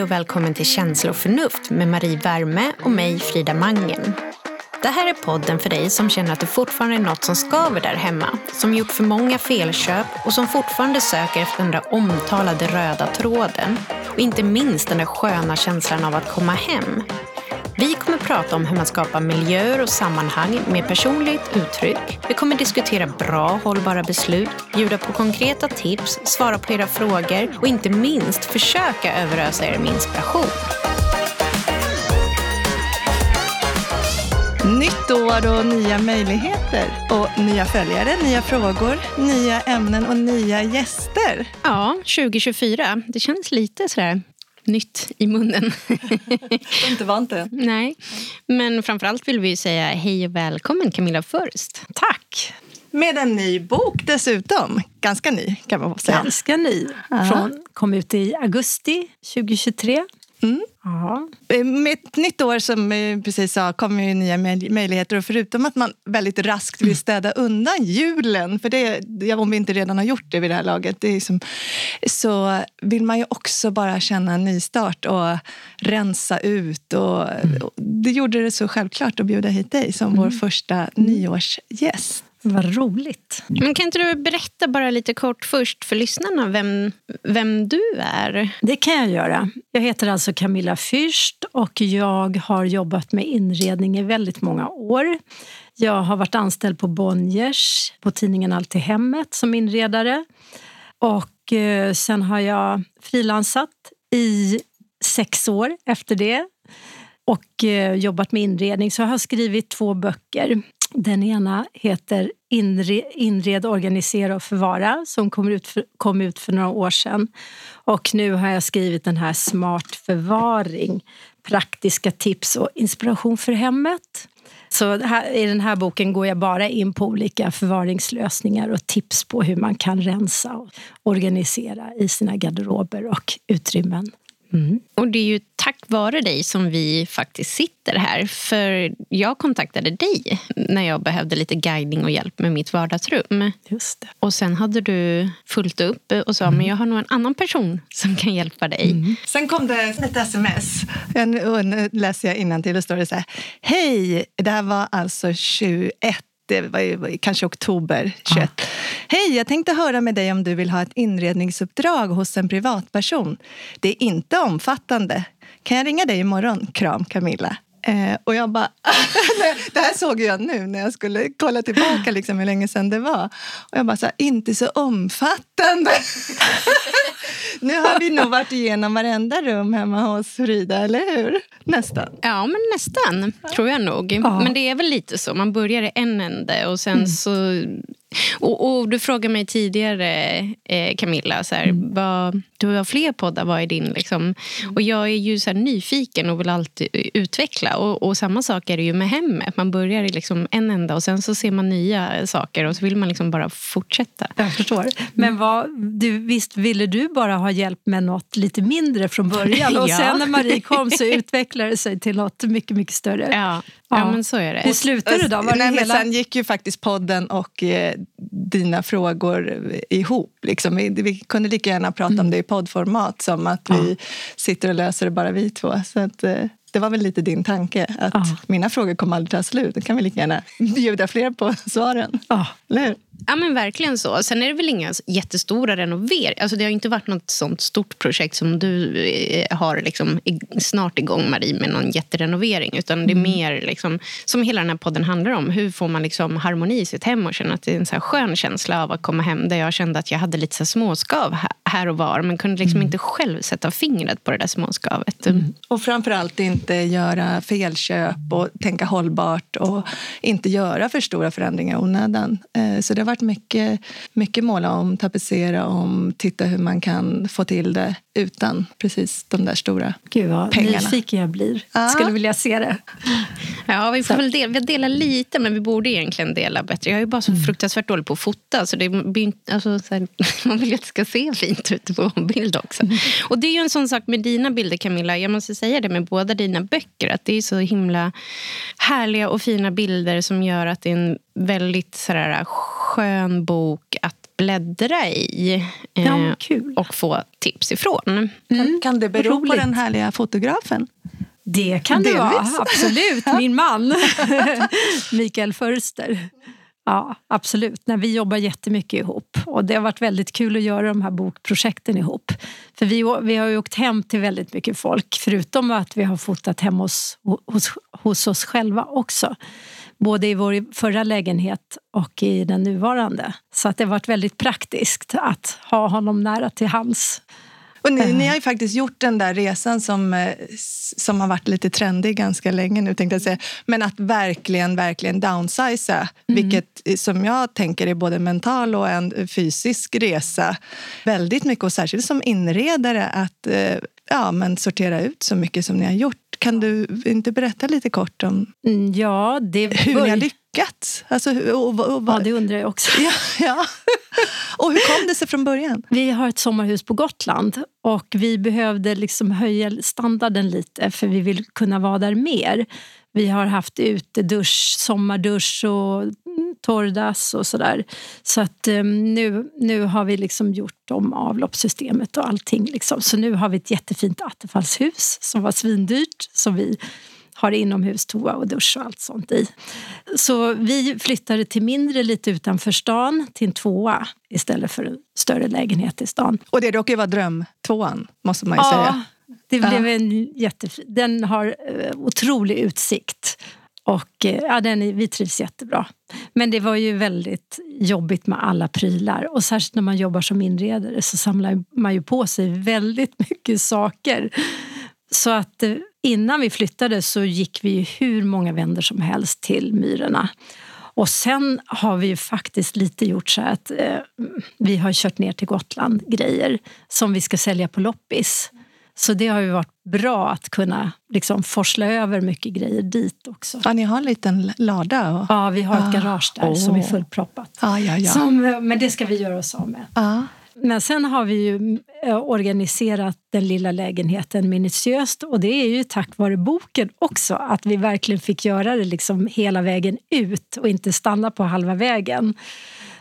Hej och välkommen till Känsla och förnuft med Marie Värme och mig Frida Mangen. Det här är podden för dig som känner att det fortfarande är något som skaver där hemma, som gjort för många felköp och som fortfarande söker efter den där omtalade röda tråden. Och inte minst den där sköna känslan av att komma hem. Vi kommer prata om hur man skapar miljöer och sammanhang med personligt uttryck. Vi kommer diskutera bra, hållbara beslut, bjuda på konkreta tips, svara på era frågor och inte minst försöka överösa er med inspiration. Nytt år och nya möjligheter. Och nya följare, nya frågor, nya ämnen och nya gäster. Ja, 2024. Det känns lite sådär nytt i munnen. inte vant det. Nej, men framförallt vill vi säga hej och välkommen Camilla Först. Tack. Med en ny bok dessutom. Ganska ny kan man säga. Ganska ny. Från, kom ut i augusti 2023. Mm. Ja. Med ett nytt år som vi eh, precis sa kommer ju nya möjligheter. Och förutom att man väldigt raskt vill städa undan julen, för det, om vi inte redan har gjort det vid det här laget, det är som, så vill man ju också bara känna en nystart och rensa ut. Och, mm. Det gjorde det så självklart att bjuda hit dig som mm. vår första nyårsgäst. Vad roligt. Men kan inte du berätta bara lite kort först för lyssnarna vem, vem du är? Det kan jag göra. Jag heter alltså Camilla Fürst och jag har jobbat med inredning i väldigt många år. Jag har varit anställd på Bonniers, på tidningen Allt i hemmet som inredare. Och eh, sen har jag frilansat i sex år efter det och eh, jobbat med inredning. Så jag har skrivit två böcker. Den ena heter Inred, organisera och förvara som kom ut, för, kom ut för några år sedan. Och nu har jag skrivit den här Smart förvaring. Praktiska tips och inspiration för hemmet. Så här, I den här boken går jag bara in på olika förvaringslösningar och tips på hur man kan rensa och organisera i sina garderober och utrymmen. Mm. Och det är ju tack vare dig som vi faktiskt sitter här. För jag kontaktade dig när jag behövde lite guidning och hjälp med mitt vardagsrum. Just det. Och sen hade du fullt upp och sa mm. men jag har nog en annan person som kan hjälpa dig. Mm. Sen kom det ett sms. Nu läser jag innantill och står det så här. Hej, det här var alltså 21 det var kanske oktober 21. Ah. Hej, jag tänkte höra med dig om du vill ha ett inredningsuppdrag hos en privatperson. Det är inte omfattande. Kan jag ringa dig imorgon? Kram Camilla. Eh, och jag bara... det här såg jag nu när jag skulle kolla tillbaka liksom, hur länge sedan det var. Och jag bara, så här, inte så omfattande. nu har vi nog varit igenom varenda rum hemma hos Frida, eller hur? Nästan. Ja, men nästan, tror jag nog. Ja. Men det är väl lite så. Man börjar i en ände och sen mm. så och, och, du frågade mig tidigare, eh, Camilla, så här, mm. vad, du har fler poddar, vad är din? Liksom? Mm. Och jag är ju så nyfiken och vill alltid utveckla. Och, och, samma sak är det ju med hemmet. Man börjar i liksom en ända och sen så ser man nya saker och så vill man liksom bara fortsätta. Jag förstår. Men vad, du, visst ville du bara ha hjälp med något lite mindre från början? Och ja. sen när Marie kom så utvecklade det sig till något mycket, mycket större. Ja. Ja, men så är det. Hur slutade det då? Var Nej, hela... Sen gick ju faktiskt podden och eh, dina frågor ihop. Liksom. Vi, vi, kunde lika gärna prata mm. om det i poddformat som att ja. vi sitter och löser det bara vi två. Så att, eh, det var väl lite din tanke, att ja. mina frågor kommer aldrig ta slut. Då kan vi lika gärna bjuda fler på svaren. Ja. Eller hur? Ja, men verkligen så. Sen är det väl inga jättestora renoveringar. Alltså, det har inte varit något sånt stort projekt som du eh, har liksom, snart igång, Marie, med någon jätterenovering. Utan det är mm. mer liksom, som hela den här podden handlar om. Hur får man liksom harmoni i sitt hem och känna att det är en så skön känsla av att komma hem där jag kände att jag hade lite så småskav här och var men kunde liksom mm. inte själv sätta fingret på det där småskavet. Mm. Och framförallt inte göra felköp och tänka hållbart och inte göra för stora förändringar i onödan. Eh, så det har varit mycket, mycket måla om, tapetsera om, titta hur man kan få till det utan precis de där stora Gud vad pengarna. nyfiken jag blir. Ah. Skulle vilja se det. Ja, vi får väl dela, vi delar lite, men vi borde egentligen dela bättre. Jag är bara så mm. fruktansvärt dålig på att fota. Så det alltså, så här, man vill ju att det ska se fint ut på bild också. Mm. Och det är ju en sån sak med dina bilder, Camilla. Jag måste säga det med båda dina böcker. Att det är så himla härliga och fina bilder som gör att det är en väldigt sådär, skön bok att bläddra i ja, kul. och få tips ifrån. Mm. Kan det bero Roligt. på den härliga fotografen? Det kan Delvis. det vara, absolut. Min man, Mikael Förster. Ja, absolut. Nej, vi jobbar jättemycket ihop och det har varit väldigt kul att göra de här bokprojekten ihop. För vi, vi har ju åkt hem till väldigt mycket folk förutom att vi har fotat hemma hos, hos, hos oss själva också. Både i vår förra lägenhet och i den nuvarande. Så att det har varit väldigt praktiskt att ha honom nära till hands. Och ni, ni, har ju faktiskt gjort den där resan som, eh, som har varit lite trendig ganska länge nu. Tänkte jag säga. Men att verkligen, verkligen downsiza, mm. vilket eh, som jag tänker är både mental och en fysisk resa. Väldigt mycket, och särskilt som inredare, att eh, ja, men sortera ut så mycket som ni har gjort. Kan du inte berätta lite kort om mm, ja, det hur ni har lyckats? Alltså, och, och, och, ja, det undrar jag också. Ja, ja. Och hur kom det sig från början? Vi har ett sommarhus på Gotland och vi behövde liksom höja standarden lite för vi vill kunna vara där mer. Vi har haft utedusch, sommardusch och torrdass och sådär. Så att um, nu, nu har vi liksom gjort om avloppssystemet och allting. Liksom. Så nu har vi ett jättefint attefallshus som var svindyrt som vi har inomhus toa och dusch och allt sånt i. Så vi flyttade till mindre lite utanför stan, till en tvåa istället för en större lägenhet i stan. Och det råkar ju vara drömtvåan, måste man ju ja, säga. Det blev en jättefin. Den har uh, otrolig utsikt. Och uh, ja, den, vi trivs jättebra. Men det var ju väldigt jobbigt med alla prylar. Och särskilt när man jobbar som inredare så samlar man ju på sig väldigt mycket saker. Så att uh, innan vi flyttade så gick vi hur många vändor som helst till Myrorna. Och sen har vi ju faktiskt lite gjort så att eh, vi har kört ner till Gotland grejer som vi ska sälja på loppis. Så det har ju varit bra att kunna liksom forsla över mycket grejer dit också. Ja, ni har en liten lada? Och... Ja, vi har ett ah, garage där oh. som är fullproppat. Ah, ja, ja. Som, eh, men det ska vi göra oss av med. Ah. Men sen har vi ju eh, organiserat den lilla lägenheten minutiöst och det är ju tack vare boken också att vi verkligen fick göra det liksom hela vägen ut och inte stanna på halva vägen.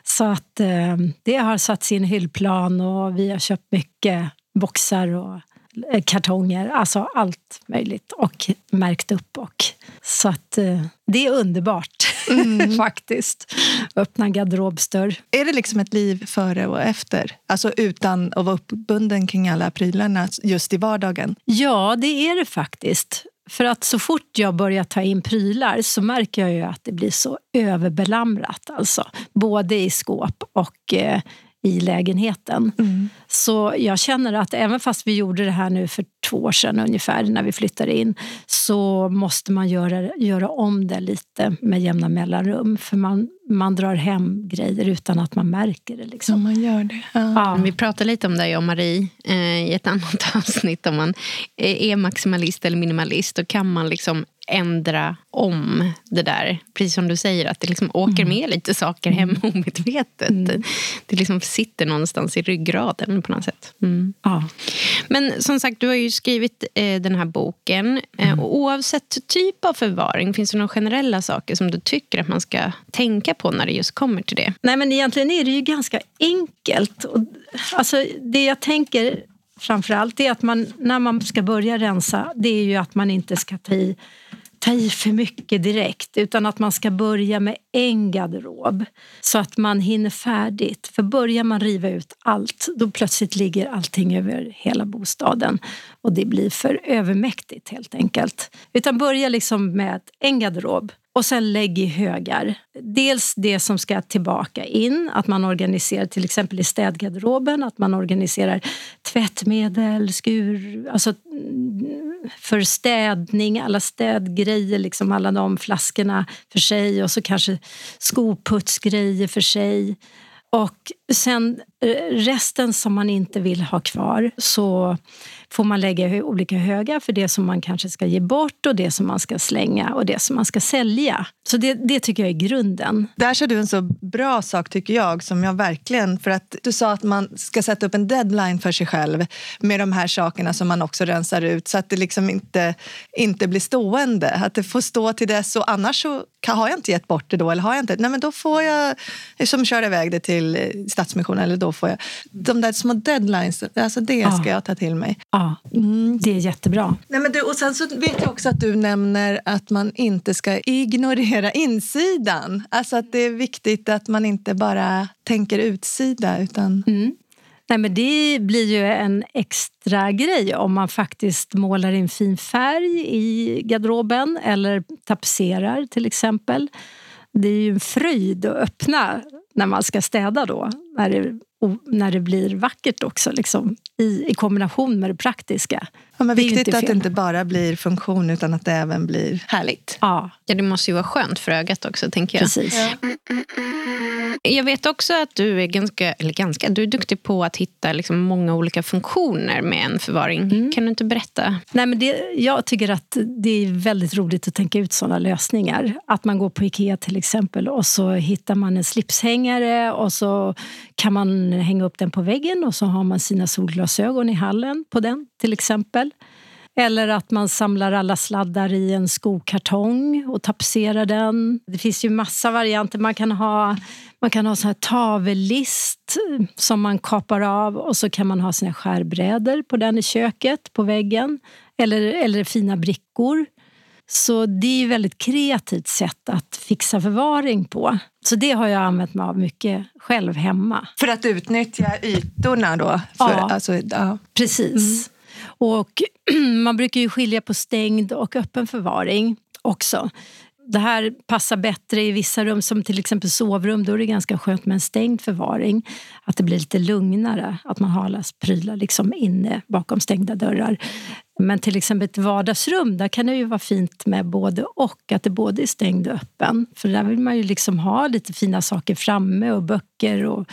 Så att eh, det har satt sin hyllplan och vi har köpt mycket boxar och eh, kartonger, alltså allt möjligt och märkt upp. Och, så att eh, det är underbart mm. faktiskt. Öppna garderobsdörr. Är det liksom ett liv före och efter? Alltså utan att vara uppbunden kring alla prylarna just i vardagen? Ja, det är det faktiskt. För att så fort jag börjar ta in prylar så märker jag ju att det blir så överbelamrat. Alltså, både i skåp och eh, i lägenheten. Mm. Så jag känner att även fast vi gjorde det här nu för två år sedan ungefär när vi flyttade in så måste man göra, göra om det lite med jämna mellanrum. För man, man drar hem grejer utan att man märker det. Liksom. Ja, man gör det. Ja. Ja. Vi pratade lite om det, jag och Marie, eh, i ett annat avsnitt. Om man är maximalist eller minimalist, då kan man liksom ändra om det där. Precis som du säger, att det liksom åker mm. med lite saker hem mm. omedvetet. Mm. Det liksom sitter någonstans i ryggraden på något sätt. Mm. Ja. Men som sagt, du har ju skrivit eh, den här boken. Eh, mm. och oavsett typ av förvaring, finns det några generella saker som du tycker att man ska tänka på när det just kommer till det? Nej, men egentligen är det ju ganska enkelt. Alltså, det jag tänker framför allt är att man, när man ska börja rensa, det är ju att man inte ska ta i ta i för mycket direkt utan att man ska börja med en garderob så att man hinner färdigt. För börjar man riva ut allt då plötsligt ligger allting över hela bostaden och det blir för övermäktigt helt enkelt. Utan börja liksom med en garderob och sen lägg i högar. Dels det som ska tillbaka in, att man organiserar till exempel i städgarderoben, att man organiserar tvättmedel, skur, alltså för städning, alla städgrejer, liksom alla de flaskorna för sig och så kanske skoputsgrejer för sig. Och sen eh, resten som man inte vill ha kvar så får man lägga olika högar för det som man kanske ska ge bort och det som man ska slänga och det som man ska sälja. Så det, det tycker jag är grunden. Där sa du en så bra sak tycker jag, som jag verkligen... För att du sa att man ska sätta upp en deadline för sig själv med de här sakerna som man också rensar ut så att det liksom inte, inte blir stående. Att det får stå till dess och annars så har jag inte gett bort det då eller har jag inte, nej men då får jag som kör iväg det till Stadsmissionen eller då får jag. De där små deadlines, alltså det ska ja. jag ta till mig. Ja, mm. det är jättebra. Nej, men du, och sen så vet jag också att du nämner att man inte ska ignorera insidan. Alltså att det är viktigt att man inte bara tänker utsida utan mm. Nej, men det blir ju en extra grej om man faktiskt målar in fin färg i garderoben eller tapetserar till exempel. Det är ju en fröjd att öppna när man ska städa då, när det, när det blir vackert också liksom, i, i kombination med det praktiska. Ja, men viktigt att det inte bara blir funktion utan att det även blir härligt. Ja. ja, det måste ju vara skönt för ögat också tänker jag. Precis. Ja. Jag vet också att du är ganska, eller ganska, du är duktig på att hitta liksom många olika funktioner med en förvaring. Mm. Kan du inte berätta? Nej, men det, jag tycker att det är väldigt roligt att tänka ut sådana lösningar. Att man går på Ikea till exempel och så hittar man en slipshängare och så kan man hänga upp den på väggen och så har man sina solglasögon i hallen på den till exempel. Eller att man samlar alla sladdar i en skokartong och tapetserar den. Det finns ju massa varianter. Man kan ha, man kan ha sån här tavellist som man kapar av och så kan man ha sina skärbrädor på den i köket, på väggen. Eller, eller fina brickor. Så det är ett väldigt kreativt sätt att fixa förvaring på. Så det har jag använt mig av mycket själv hemma. För att utnyttja ytorna då? För, ja, alltså, ja. precis. Mm. Och man brukar ju skilja på stängd och öppen förvaring också. Det här passar bättre i vissa rum, som till exempel sovrum. Då är det ganska skönt med en stängd förvaring. Att det blir lite lugnare, att man har alla prylar liksom inne bakom stängda dörrar. Men till exempel ett vardagsrum, där kan det ju vara fint med både och. Att det både är stängd och öppen. För där vill man ju liksom ha lite fina saker framme och böcker och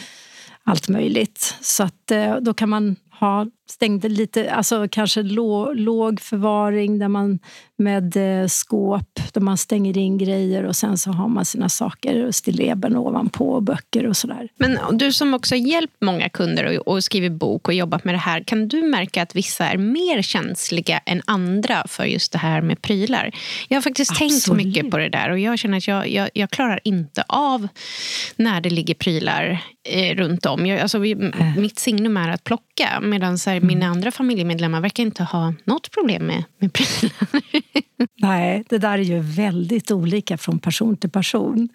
allt möjligt. Så att eh, då kan man ha stängde lite, alltså kanske låg, låg förvaring där man med eh, skåp där man stänger in grejer och sen så har man sina saker, stilleben ovanpå och böcker och sådär. Men du som också har hjälpt många kunder och, och skrivit bok och jobbat med det här, kan du märka att vissa är mer känsliga än andra för just det här med prylar? Jag har faktiskt Absolut. tänkt mycket på det där och jag känner att jag, jag, jag klarar inte av när det ligger prylar eh, runt om. Jag, alltså, äh. Mitt signum är att plocka medan så här, mm. mina andra familjemedlemmar verkar inte ha något problem med, med prylar. Nej, det där är ju väldigt olika från person till person.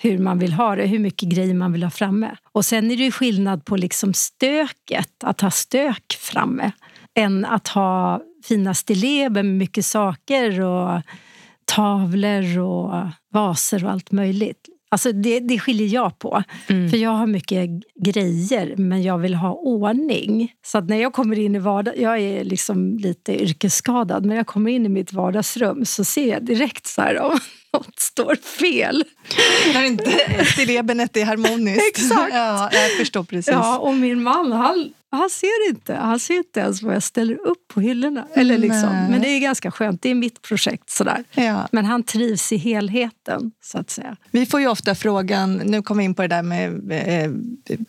Hur man vill ha det, hur mycket grejer man vill ha framme. Och sen är det ju skillnad på liksom stöket, att ha stök framme än att ha fina stilleber med mycket saker och tavlor och vaser och allt möjligt. Alltså det, det skiljer jag på. Mm. För jag har mycket grejer, men jag vill ha ordning. Så när jag kommer in i vardag... Jag är liksom lite yrkesskadad, men jag kommer in i mitt vardagsrum så ser jag direkt så här om något står fel. När inte stillebenet är harmoniskt. Exakt. Ja, jag förstår precis. Ja, och min man, han, han ser inte. Han ser inte ens vad jag ställer upp på hyllorna. Eller liksom. Men det är ganska skönt. Det är mitt projekt. Sådär. Ja. Men han trivs i helheten, så att säga. Vi får ju ofta frågan, nu kommer vi in på det där med eh,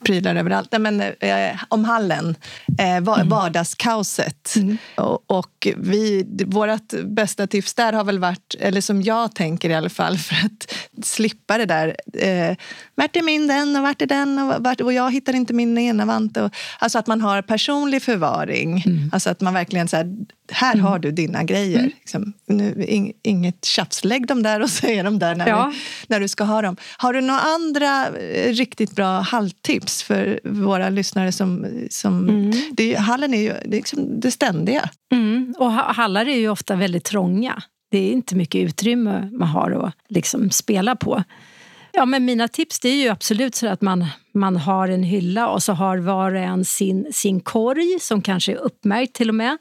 prylar överallt, men, eh, om hallen, eh, mm. vardagskaoset. Mm. Och, och vi, vårt bästa tips där har väl varit, eller som jag tänker i alla fall, för att slippa det där. Eh, vart är min den och vart är den och, vart, och jag hittar inte min ena vant. Och, alltså att man har personlig förvaring. Mm. Alltså att man verkligen så här, här mm. har du dina grejer. Mm. Liksom, nu, in, inget tjafs, lägg dem där och så är de där när, ja. du, när du ska ha dem. Har du några andra eh, riktigt bra halltips för våra lyssnare? som, som mm. det, Hallen är ju det, är liksom det ständiga. Mm. Och hallar är ju ofta väldigt trånga. Det är inte mycket utrymme man har att liksom spela på. Ja, men mina tips det är ju absolut så att man, man har en hylla och så har var och en sin, sin korg som kanske är uppmärkt till och med.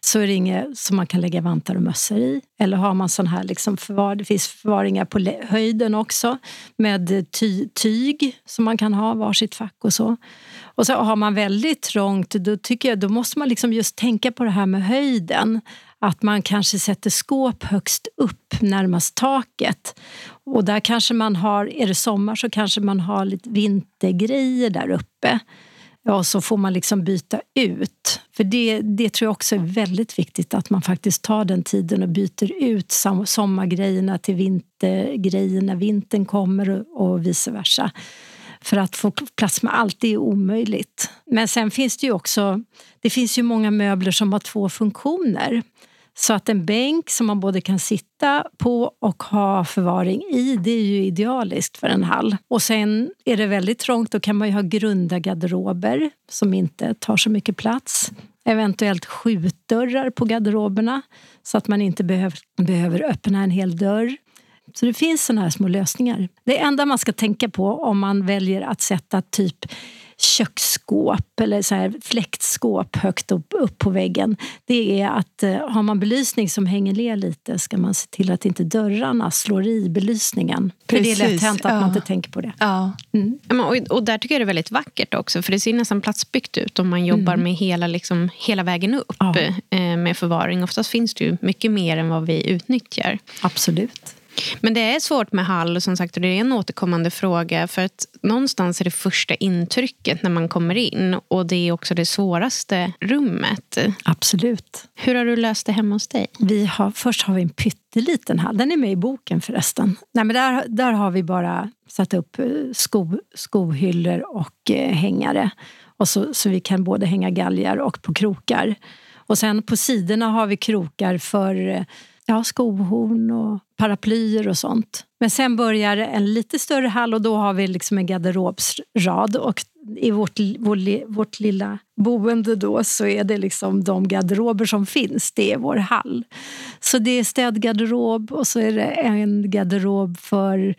så är det inget som man kan lägga vantar och mössor i. Eller har man sån här liksom förvar, det finns förvaringar på höjden också med ty, tyg som man kan ha varsitt fack och så. Och så har man väldigt trångt, då tycker jag då måste man liksom just tänka på det här med höjden. Att man kanske sätter skåp högst upp närmast taket. Och där kanske man har, är det sommar så kanske man har lite vintergrejer där uppe. Och så får man liksom byta ut. För det, det tror jag också är väldigt viktigt att man faktiskt tar den tiden och byter ut sommargrejerna till vintergrejer när vintern kommer och vice versa. För att få plats med allt, det är omöjligt. Men sen finns det ju också det finns ju många möbler som har två funktioner. Så att en bänk som man både kan sitta på och ha förvaring i, det är ju idealiskt för en hall. Och sen är det väldigt trångt, då kan man ju ha grunda garderober som inte tar så mycket plats. Eventuellt skjutdörrar på garderoberna så att man inte behöver, behöver öppna en hel dörr. Så det finns sådana här små lösningar. Det enda man ska tänka på om man väljer att sätta typ köksskåp eller så här fläktskåp högt upp, upp på väggen det är att eh, har man belysning som hänger ner lite ska man se till att inte dörrarna slår i belysningen. Precis, för det är lätt hänt att ja. man inte tänker på det. Ja. Mm. Och, och där tycker jag det är väldigt vackert också för det ser nästan platsbyggt ut om man jobbar mm. med hela, liksom, hela vägen upp ja. eh, med förvaring. Oftast finns det ju mycket mer än vad vi utnyttjar. Absolut. Men det är svårt med hall, som sagt, och det är en återkommande fråga. För att någonstans är det första intrycket när man kommer in och det är också det svåraste rummet. Absolut. Hur har du löst det hemma hos dig? Vi har, först har vi en pytteliten hall. Den är med i boken förresten. Nej, men där, där har vi bara satt upp eh, sko, skohyllor och eh, hängare. Och så, så vi kan både hänga galgar och på krokar. Och sen på sidorna har vi krokar för eh, ja, skohorn och paraplyer och sånt. Men sen börjar en lite större hall och då har vi liksom en garderobsrad. Och i vårt, vår, vårt lilla boende då så är det liksom de garderober som finns, det är vår hall. Så det är städgarderob och så är det en garderob för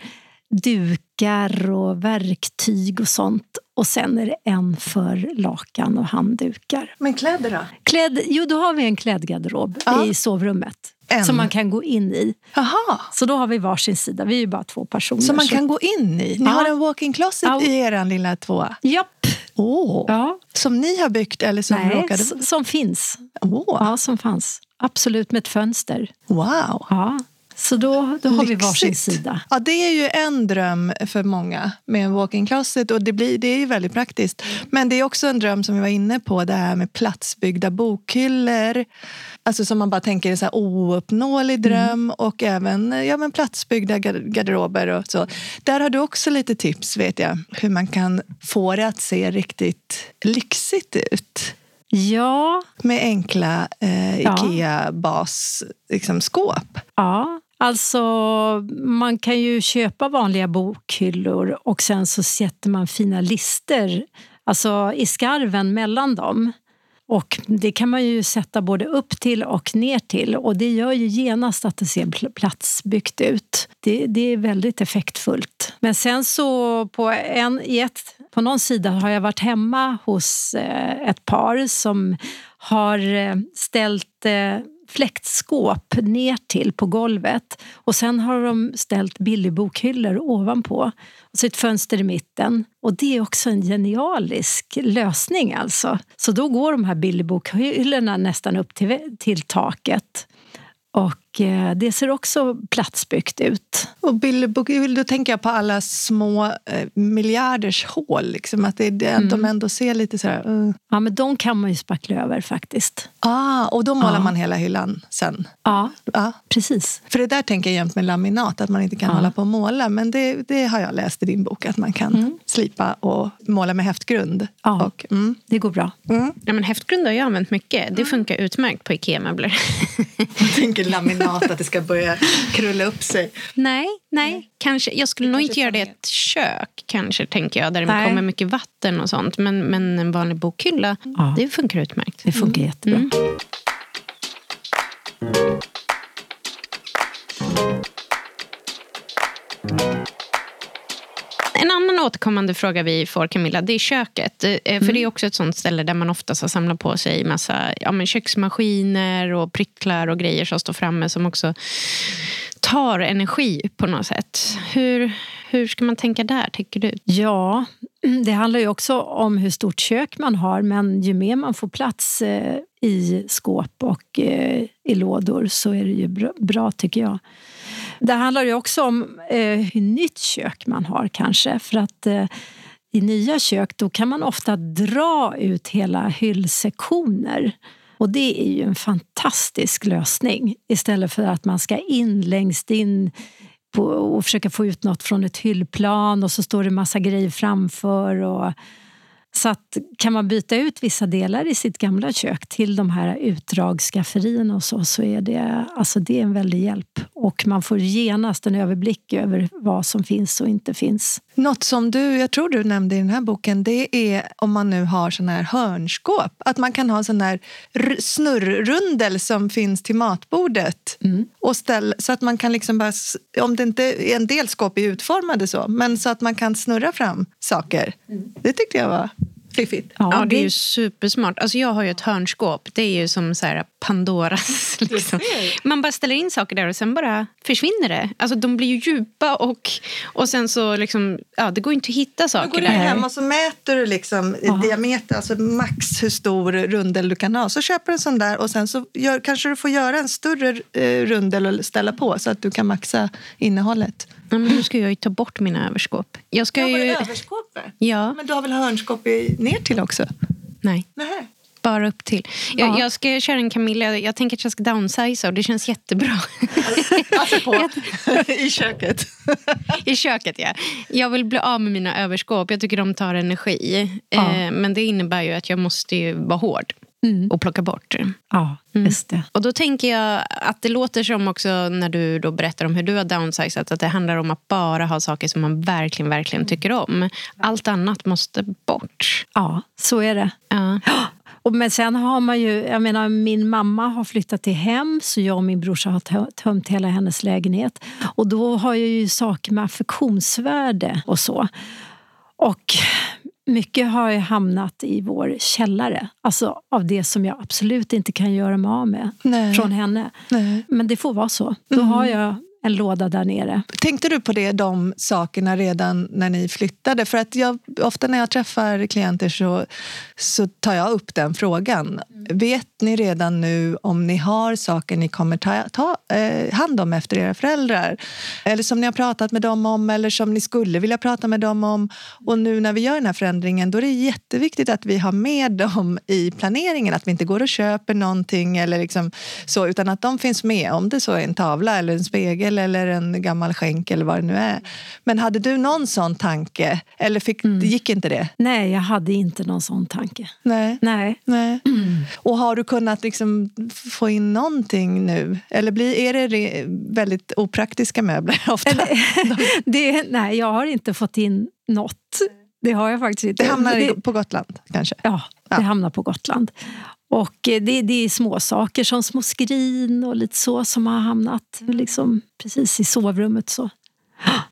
dukar och verktyg och sånt. Och sen är det en för lakan och handdukar. Men kläder då? Kläd, jo, då har vi en klädgarderob ja. i sovrummet. En. Som man kan gå in i. Aha. Så då har vi varsin sida. Vi är ju bara två personer. Som man så. kan gå in i? Ni ja. har en walk-in closet ja. i er lilla tvåa? Japp. Oh. Ja. Som ni har byggt eller som Nej, råkade... som finns. Oh. Ja, som fanns. Absolut, med ett fönster. Wow. Ja. Så då, då har vi varsin sida. Ja, det är ju en dröm för många med en walk-in closet och det, blir, det är ju väldigt praktiskt. Men det är också en dröm som vi var inne på, det här med platsbyggda bokhyllor. Alltså som man bara tänker är en ouppnåelig mm. dröm mm. och även ja, men platsbyggda garderober och så. Där har du också lite tips vet jag, hur man kan få det att se riktigt lyxigt ut. Ja. Med enkla eh, Ikea-basskåp. Liksom, ja, Alltså, man kan ju köpa vanliga bokhyllor och sen så sätter man fina lister alltså i skarven mellan dem. Och Det kan man ju sätta både upp till och ner till och det gör ju genast att det ser platsbyggt ut. Det, det är väldigt effektfullt. Men sen så på, en, i ett, på någon sida har jag varit hemma hos eh, ett par som har eh, ställt eh, fläktskåp ner till på golvet och sen har de ställt billigbokhyllor ovanpå och så ett fönster i mitten. Och det är också en genialisk lösning alltså. Så då går de här billigbokhyllorna nästan upp till, till taket. Och det ser också platsbyggt ut. Och Billy då tänker jag på alla små eh, miljarders hål. Liksom, att det, det, mm. de ändå ser lite så här... Uh. Ja, men de kan man ju spackla över faktiskt. Ah, och då målar ja. man hela hyllan sen? Ja, ja, precis. För det där tänker jag jämt med laminat, att man inte kan ja. hålla på och måla. Men det, det har jag läst i din bok, att man kan mm. slipa och måla med häftgrund. Ja, och, mm. det går bra. Mm. Ja, men häftgrund har jag använt mycket. Det mm. funkar utmärkt på Ikea-möbler. jag tänker laminat, att det ska börja krulla upp sig. Nej, nej. Kanske, jag skulle det nog inte göra det i ett kök, kanske, tänker jag, där det kommer mycket vatten och sånt. Men, men en vanlig bokhylla, ja. det funkar utmärkt. Det funkar mm. jättebra. Mm. Återkommande fråga vi får, Camilla, det är köket. Eh, För Mm. det är också ett sånt ställe där man oftast har samlat på sig massa ja, men köksmaskiner och pryttlar och grejer som står framme som också tar energi på något sätt. Hur, hur ska man tänka där, tycker du? Ja, det handlar ju också om hur stort kök man har men ju mer man får plats eh, i skåp och eh, i lådor så är det ju bra tycker jag. Det handlar ju också om eh, hur nytt kök man har kanske för att eh, i nya kök då kan man ofta dra ut hela hyllsektioner. Och det är ju en fantastisk lösning istället för att man ska in längst in på, och försöka få ut något från ett hyllplan och så står det massa grejer framför. Och, så att kan man byta ut vissa delar i sitt gamla kök till de här utdragsskafferierna och så, så är det, alltså det är en väldig hjälp. Och man får genast en överblick över vad som finns och inte finns. Något som du, jag tror du nämnde i den här boken, det är om man nu har sån här hörnskåp. Att man kan ha sån här snurrrundel som finns till matbordet. Och ställ, så att man kan liksom bara, om det inte är en del skåp är utformade så, men så att man kan snurra fram saker. Det tyckte jag var fiffigt. Ja, det är ju supersmart. Alltså jag har ju ett hörnskåp. Det är ju som så här Pandoras. Liksom. Man bara ställer in saker där och sen bara försvinner det. Alltså de blir ju djupa och, och sen så liksom, ja, det går inte att hitta saker går du där. hem och så mäter du liksom diameter, alltså max hur stor rundel du kan ha. Så köper du en sån där och sen så gör, kanske du får göra en större eh, rundel och ställa på så att du kan maxa innehållet. Ja, men nu ska jag ju ta bort mina överskåp. Jag ska ju... överskåpet? Ja, Men du har väl hörnskåp i, ner till också? nej. Nej. Bara upp till. Jag, Ja. jag ska köra en Camilla. Jag tänker att jag ska downsiza och det känns jättebra. Alltså på, i köket. I köket, ja. Jag vill bli av med mina överskåp. Jag tycker de tar energi. Ja. Eh, men det innebär ju att jag måste ju vara hård och plocka bort. Ja, just det. Och då tänker jag att det låter som också när du då berättar om hur du har downsizat att det handlar om att bara ha saker som man verkligen, verkligen tycker om. Allt annat måste bort. Ja, så är det. Ja. Och men sen har man ju, jag menar min mamma har flyttat till hem så jag och min brorsa har tö- tömt hela hennes lägenhet. Och då har jag ju saker med affektionsvärde och så. Och mycket har ju hamnat i vår källare. Alltså av det som jag absolut inte kan göra mig av med Nej. från henne. Nej. Men det får vara så. Då har jag en låda där nere. Tänkte du på det, de sakerna redan när ni flyttade? För att jag, ofta när jag träffar klienter så, så tar jag upp den frågan. Vet ni redan nu om ni har saker ni kommer ta, ta eh, hand om efter era föräldrar? Eller som ni har pratat med dem om eller som ni skulle vilja prata med dem om? Och nu när vi gör den här förändringen då är det jätteviktigt att vi har med dem i planeringen. Att vi inte går och köper någonting eller liksom så, utan att de finns med. Om det så är en tavla eller en spegel eller en gammal skänk eller vad det nu är. Men hade du någon sån tanke? Eller fick, gick inte det? Nej, jag hade inte någon sån tanke. Nej. Nej. Nej. Och har du kunnat liksom få in någonting nu? Eller blir, är det väldigt opraktiska möbler ofta? Det, nej, jag har inte fått in något. Det har jag faktiskt inte. Det hamnar Det- på Gotland kanske? Ja, det Ja. hamnar på Gotland. Och eh, det, det är små saker som små skrin och lite så som har hamnat liksom precis i sovrummet. Så.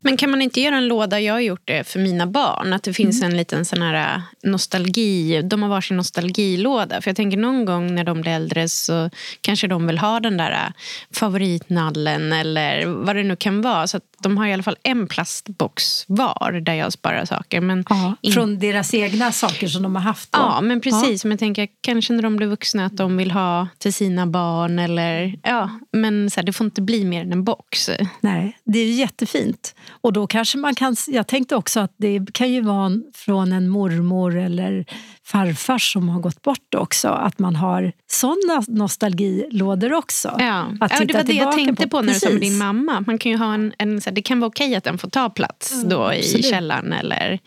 Men kan man inte göra en låda, jag har gjort det för mina barn, att det finns en liten sån här äh, nostalgi, de har varsin nostalgilåda. För jag tänker någon gång när de blir äldre så kanske de vill ha den där äh, favoritnallen eller vad det nu kan vara. Så de har i alla fall en plastbox var där jag sparar saker. Men Ja, in- från deras egna saker som de har haft. Då. Ja, men precis. Men jag tänker kanske när de blir vuxna att de vill ha till sina barn. Eller, ja, men så här, det får inte bli mer än en box. Nej, det är jättefint. Och då kanske man kan... Jag tänkte också att det kan ju vara från en mormor eller farfar som har gått bort också. Att man har såna nostalgilådor också. Ja, Att ja det titta var det jag tänkte på, på. när du sa med din mamma. Man kan ju ha en, en, så det kan vara okej att den får ta plats då i absolut. källaren. Eller,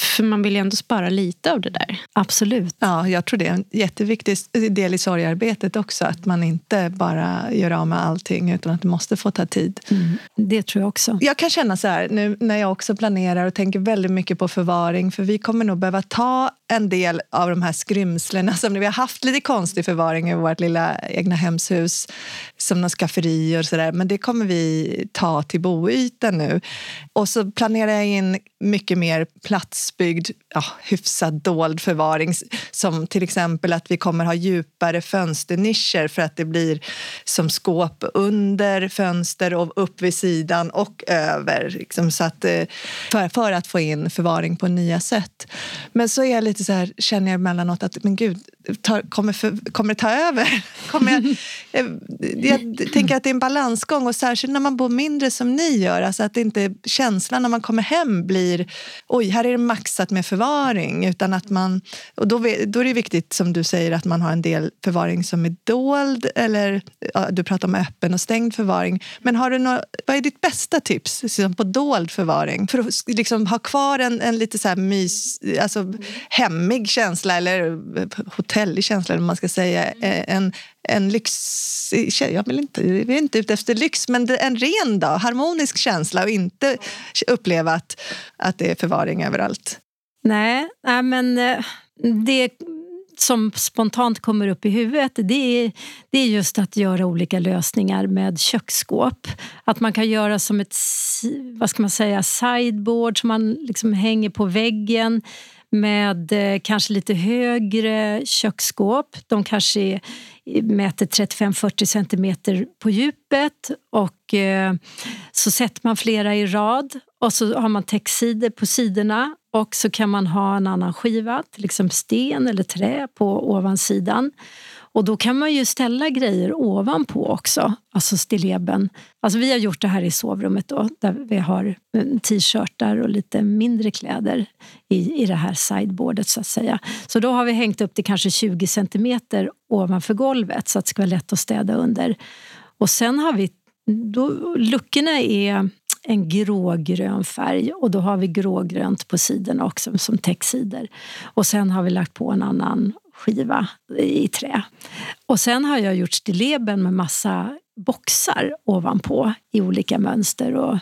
för man vill ju ändå spara lite av det där. Absolut. Ja, jag tror det är en jätteviktig del i sorgarbetet också. Att man inte bara gör av med allting utan att det måste få ta tid. Det tror jag också. Jag kan känna så här nu när jag också planerar och tänker väldigt mycket på förvaring för vi kommer nog behöva ta en del av de här skrymslena som vi har haft lite konstig förvaring i vårt lilla egna hemshus som någon skafferi och sådär. Men det kommer vi ta till boytan nu. Och så planerar jag in mycket mer platsbyggd, ja, hyfsat dold förvaring. Som till exempel att vi kommer ha djupare fönsternischer för att det blir som skåp under fönster och upp vid sidan och över. Liksom, så att, eh, för, för att få in förvaring på nya sätt. Men så är jag lite så här, känner jag emellanåt att men gud, tar, kommer, för, kommer det ta över? Kommer jag, jag, jag, tänker att det är en balansgång och särskilt när man bor mindre som ni gör. Alltså att inte känslan när man kommer hem blir oj, här är det maxat med förvaring. Utan att man, och då, då är det viktigt som du säger att man har en del förvaring som är dold eller ja, du pratar om öppen och stängd förvaring. Men har du några, vad är ditt bästa tips liksom på dold förvaring? För att liksom ha kvar en, en lite så här mys, alltså hemmig känsla eller eh, hotellig känsla, eller man ska säga. Eh, en, en lyx... Jag vill inte, vi är inte ute efter lyx, men en ren dag, harmonisk känsla och inte uppleva att, att det är förvaring överallt. Nej, nej men eh, det som spontant kommer upp i huvudet det är, det är just att göra olika lösningar med köksskåp. Att man kan göra som ett vad ska man säga, sideboard som man liksom hänger på väggen med eh, kanske lite högre köksskåp. De kanske är, eh, mäter 35-40 centimeter på djupet och eh, så sätter man flera i rad och så har man täcksidor på sidorna och så kan man ha en annan skiva, till exempel sten eller trä på ovansidan. Och då kan man ju ställa grejer ovanpå också, alltså stilleben. Alltså vi har gjort det här i sovrummet då, där vi har eh, t-shirtar och lite mindre kläder i, i det här sideboardet så att säga. Så då har vi hängt upp det kanske 20 centimeter ovanför golvet så att det ska vara lätt att städa under. Och sen har vi, då, luckorna är en grågrön färg och då har vi grågrönt på sidorna också som täcksidor. Och sen har vi lagt på en annan skiva i trä. Och sen har jag gjort stilleben med massa boxar ovanpå i olika mönster och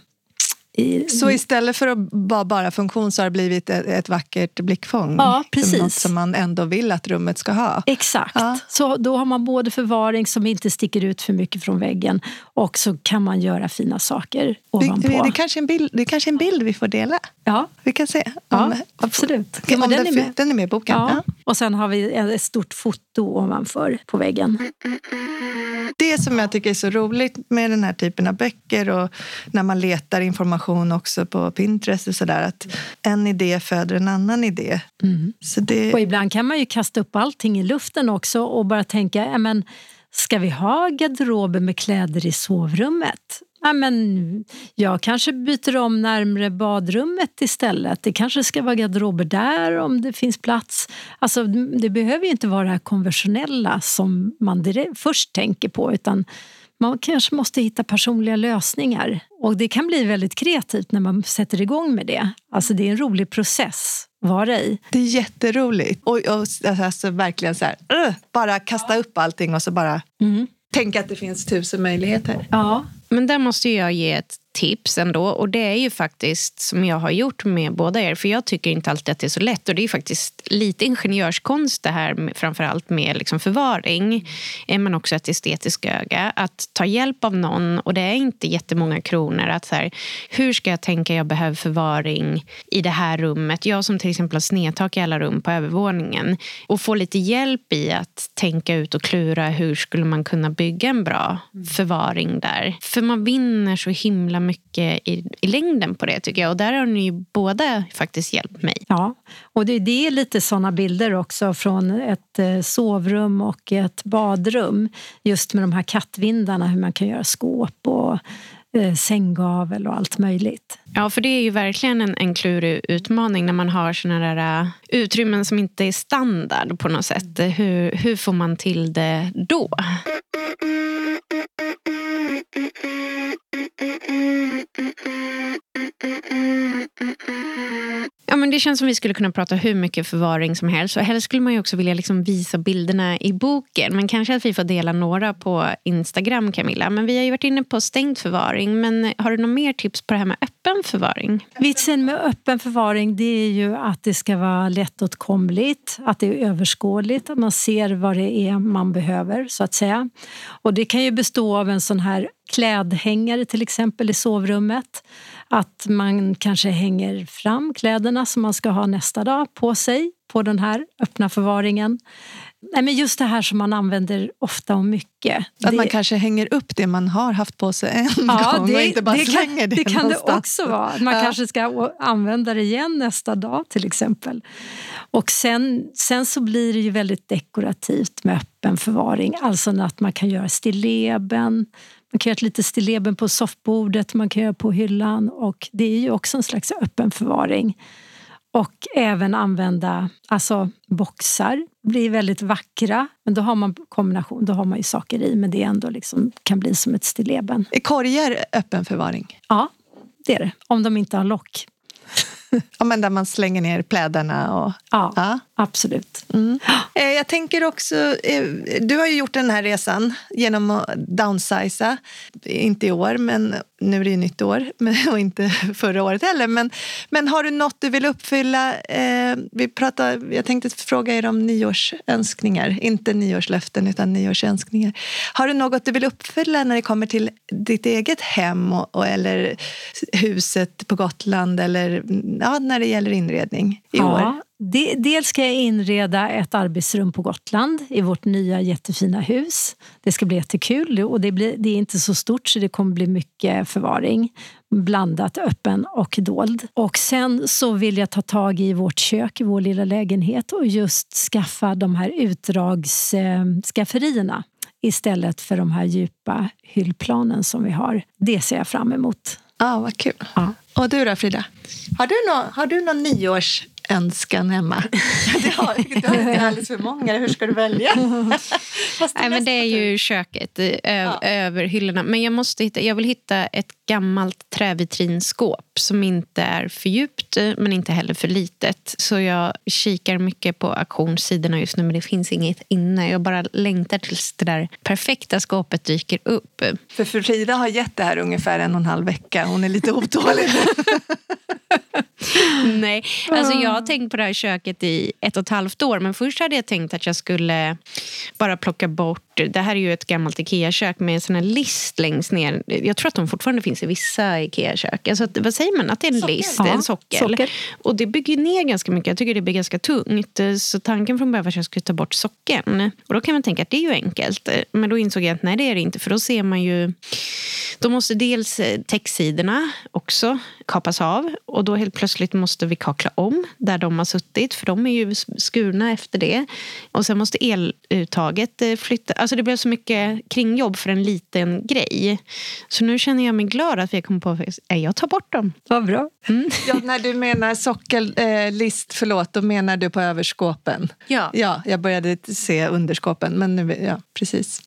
i, så istället för att vara bara funktion så har det blivit ett, ett vackert blickfång? Ja, precis. Något som man ändå vill att rummet ska ha? Exakt. Ja. Så då har man både förvaring som inte sticker ut för mycket från väggen och så kan man göra fina saker ovanpå. Det, det, är, kanske en bild, det är kanske en bild vi får dela? Ja. Vi kan se. Om, ja, absolut. Om, om den, är med. den är med i boken? Ja. ja. Och sen har vi ett stort foto ovanför på väggen. Det som jag tycker är så roligt med den här typen av böcker och när man letar information också på Pinterest och sådär att en idé föder en annan idé. Mm. Så det... Och ibland kan man ju kasta upp allting i luften också och bara tänka, men, ska vi ha garderober med kläder i sovrummet? Ja, men jag kanske byter om närmre badrummet istället. Det kanske ska vara garderober där om det finns plats. Alltså, det behöver ju inte vara det här konventionella som man direkt, först tänker på utan man kanske måste hitta personliga lösningar. Och det kan bli väldigt kreativt när man sätter igång med det. Alltså det är en rolig process att vara i. Det är jätteroligt. Och, och alltså, verkligen så här, uh, bara kasta upp allting och så bara mm. tänka att det finns tusen möjligheter. Ja. Men där måste jag ge ett tips ändå. Och det är ju faktiskt som jag har gjort med båda er. För jag tycker inte alltid att det är så lätt. Och det är faktiskt lite ingenjörskonst det här framförallt med liksom förvaring. Men också ett estetiskt öga. Att ta hjälp av någon och det är inte jättemånga kronor. Att så här, hur ska jag tänka jag behöver förvaring i det här rummet? Jag som till exempel har snedtak i alla rum på övervåningen. Och få lite hjälp i att tänka ut och klura hur skulle man kunna bygga en bra förvaring där. För man vinner så himla mycket i, i längden på det tycker jag. Och där har ni ju båda faktiskt hjälpt mig. Ja, och det, det är lite såna bilder också från ett eh, sovrum och ett badrum. Just med de här kattvindarna, hur man kan göra skåp och eh, sänggavel och allt möjligt. Ja, för det är ju verkligen en, en klurig utmaning när man har såna där uh, utrymmen som inte är standard på något sätt. Hur, hur får man till det då? Mm-mm-mm-mm-mm-mm-mm-mm. Men det känns som vi skulle kunna prata hur mycket förvaring som helst. Och helst skulle man ju också vilja liksom visa bilderna i boken. Men kanske att vi får dela några på Instagram, Camilla. Men vi har ju varit inne på stängd förvaring. Men har du några mer tips på det här med öppen förvaring? Vitsen med öppen förvaring det är ju att det ska vara lättåtkomligt, att det är överskådligt, att man ser vad det är man behöver så att säga. Och det kan ju bestå av en sån här klädhängare till exempel i sovrummet. Att man kanske hänger fram kläderna som man ska ha nästa dag på sig på den här öppna förvaringen. Nej, men just det här som man använder ofta och mycket. Att det, man kanske hänger upp det man har haft på sig en ja, gång det, och inte bara det slänger kan, det Det kan det någonstans. också vara. Man Ja. kanske ska använda det igen nästa dag till exempel. Och sen, sen så blir det ju väldigt dekorativt med öppen förvaring. Alltså att man kan göra stilleben, man kan göra ett litet stilleben på soffbordet, man kan göra på hyllan och det är ju också en slags öppen förvaring. Och även använda alltså boxar. blir väldigt vackra. Men då har man kombination, då har man ju saker i men det ändå liksom kan bli som ett stilleben. Är korgar öppen förvaring? Ja, det är det. Om de inte har lock. Ja, men där man slänger ner plädarna och... Ja, Ja. absolut. Mm. Eh, Jag tänker också, eh, du har ju gjort den här resan genom att downsiza. Inte i år, men nu är det ju nytt år och inte förra året heller. Men, men har du något du vill uppfylla? Eh, vi pratar, jag tänkte fråga er om nyårsönskningar. Inte nyårslöften, utan nyårsönskningar. Har du något du vill uppfylla när det kommer till ditt eget hem och, eller huset på Gotland eller ja, när det gäller inredning i år? Ja, det, dels ska jag inreda ett arbetsrum på Gotland i vårt nya jättefina hus. Det ska bli jättekul och det, blir, det är inte så stort så det kommer bli mycket förvaring. Blandat öppen och dold. Och sen så vill jag ta tag i vårt kök i vår lilla lägenhet och just skaffa de här utdragsskafferierna istället för de här djupa hyllplanen som vi har. Det ser jag fram emot. Ja, vad kul. Ja. Och du då, Frida? Har du, nå, har du någon nyårsönskan hemma? Har, du har inte alldeles för många. Hur ska du välja? Nej, men det är ju köket eh, ö- över hyllorna. Men jag, måste hitta, jag vill hitta ett gammalt trävitrinskåp som inte är för djupt eh, men inte heller för litet. Så jag kikar mycket på auktionssidorna just nu men det finns inget inne. Jag bara längtar tills det där perfekta skåpet dyker upp. För Frida har gett det här ungefär en och en halv vecka. Hon är lite otålig. Nej, alltså jag har tänkt på det här köket i ett och ett halvt år. Men först hade jag tänkt att jag skulle bara plocka bort... Det här är ju ett gammalt Ikea-kök med en sån här list längst ner. Jag tror att de fortfarande finns i vissa Ikea-kök. Alltså, att- vad säger man? Att det är en list, Ja, en sockel. socker. Och det bygger ner ganska mycket. Jag tycker det blir ganska tungt. Så tanken från början var att jag skulle ta bort sockeln. Och då kan man tänka att det är ju enkelt. Men då insåg jag att nej, det är det inte. För då ser man ju... Då måste dels eh, textsidorna också kapas av. Och då helt plötsligt måste vi kakla om där de har suttit. För de är ju skurna efter det. Och sen måste eluttaget eh, flytta. Alltså det blev så mycket kringjobb för en liten grej. Så nu känner jag mig glad att vi kommit på att jag tar bort dem. Vad bra. Ja, när du menar sockellist, eh, förlåt, då menar du på överskåpen. Ja. Ja, jag började se underskåpen, men nu, ja, precis.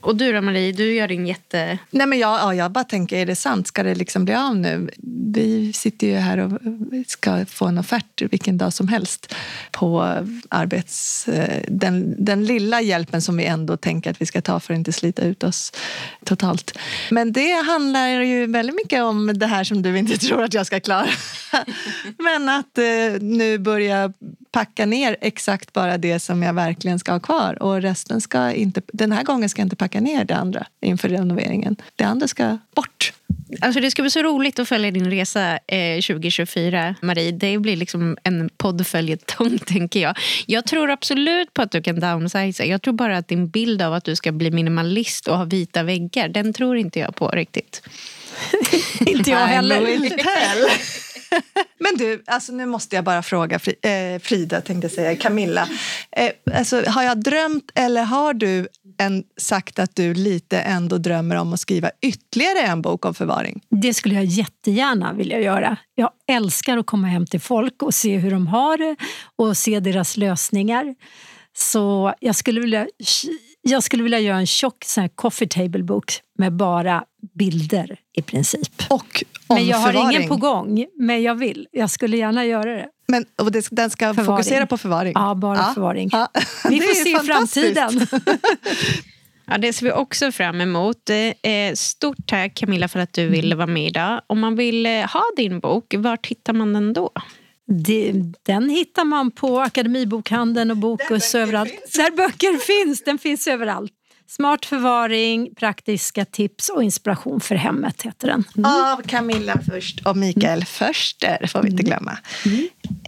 Och du då Marie, du gör din jätte... Nej, men jag, ja, jag bara tänker, är det sant? Ska det liksom bli av nu? Vi sitter ju här och ska få en offert vilken dag som helst på arbets... Eh, den, den lilla hjälpen som vi ändå tänker att vi ska ta för att inte slita ut oss totalt. Men det handlar ju väldigt mycket om det här som du inte tror att jag ska klara. Men att eh, nu börja packa ner exakt bara det som jag verkligen ska ha kvar. Och resten ska inte, den här gången ska jag inte packa ner det andra inför renoveringen. Det andra ska bort. Alltså det ska bli så roligt att följa din resa eh, 2024, Marie. Det blir liksom en poddföljetong, tänker jag. Jag tror absolut på att du kan downsiza. Jag tror bara att din bild av att du ska bli minimalist och ha vita väggar, den tror inte jag på riktigt. inte jag heller. Men du, alltså nu måste jag bara fråga eh, Frida, tänkte jag säga, Camilla. Eh, alltså, har jag drömt eller har du en, sagt att du lite ändå drömmer om att skriva ytterligare en bok om förvaring? Det skulle jag jättegärna vilja göra. Jag älskar att komma hem till folk och se hur de har det och se deras lösningar. Så jag skulle vilja, jag skulle vilja göra en tjock sån här coffee table bok med bara bilder i princip. Och Men jag har ingen på gång, men jag vill. Jag skulle gärna göra det. Men och det, den ska Förvaring. fokusera på förvaring? Ja, bara förvaring. Ja. Vi Det får se i framtiden. Ja, det ser vi också fram emot. Eh, Stort tack Camilla för att du ville vara med idag. Om man vill eh, ha din bok, var hittar man den då? Den hittar man på Akademibokhandeln och Bokus överallt. Där böcker finns. Den finns överallt. Smart förvaring, praktiska tips och inspiration för hemmet heter den. Av Camilla först och Mikael Förster, får vi inte glömma.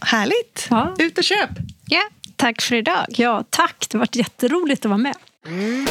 Härligt! Ja. Ut och köp! Ja, tack för idag. Ja, tack. Det har varit jätteroligt att vara med. Mm.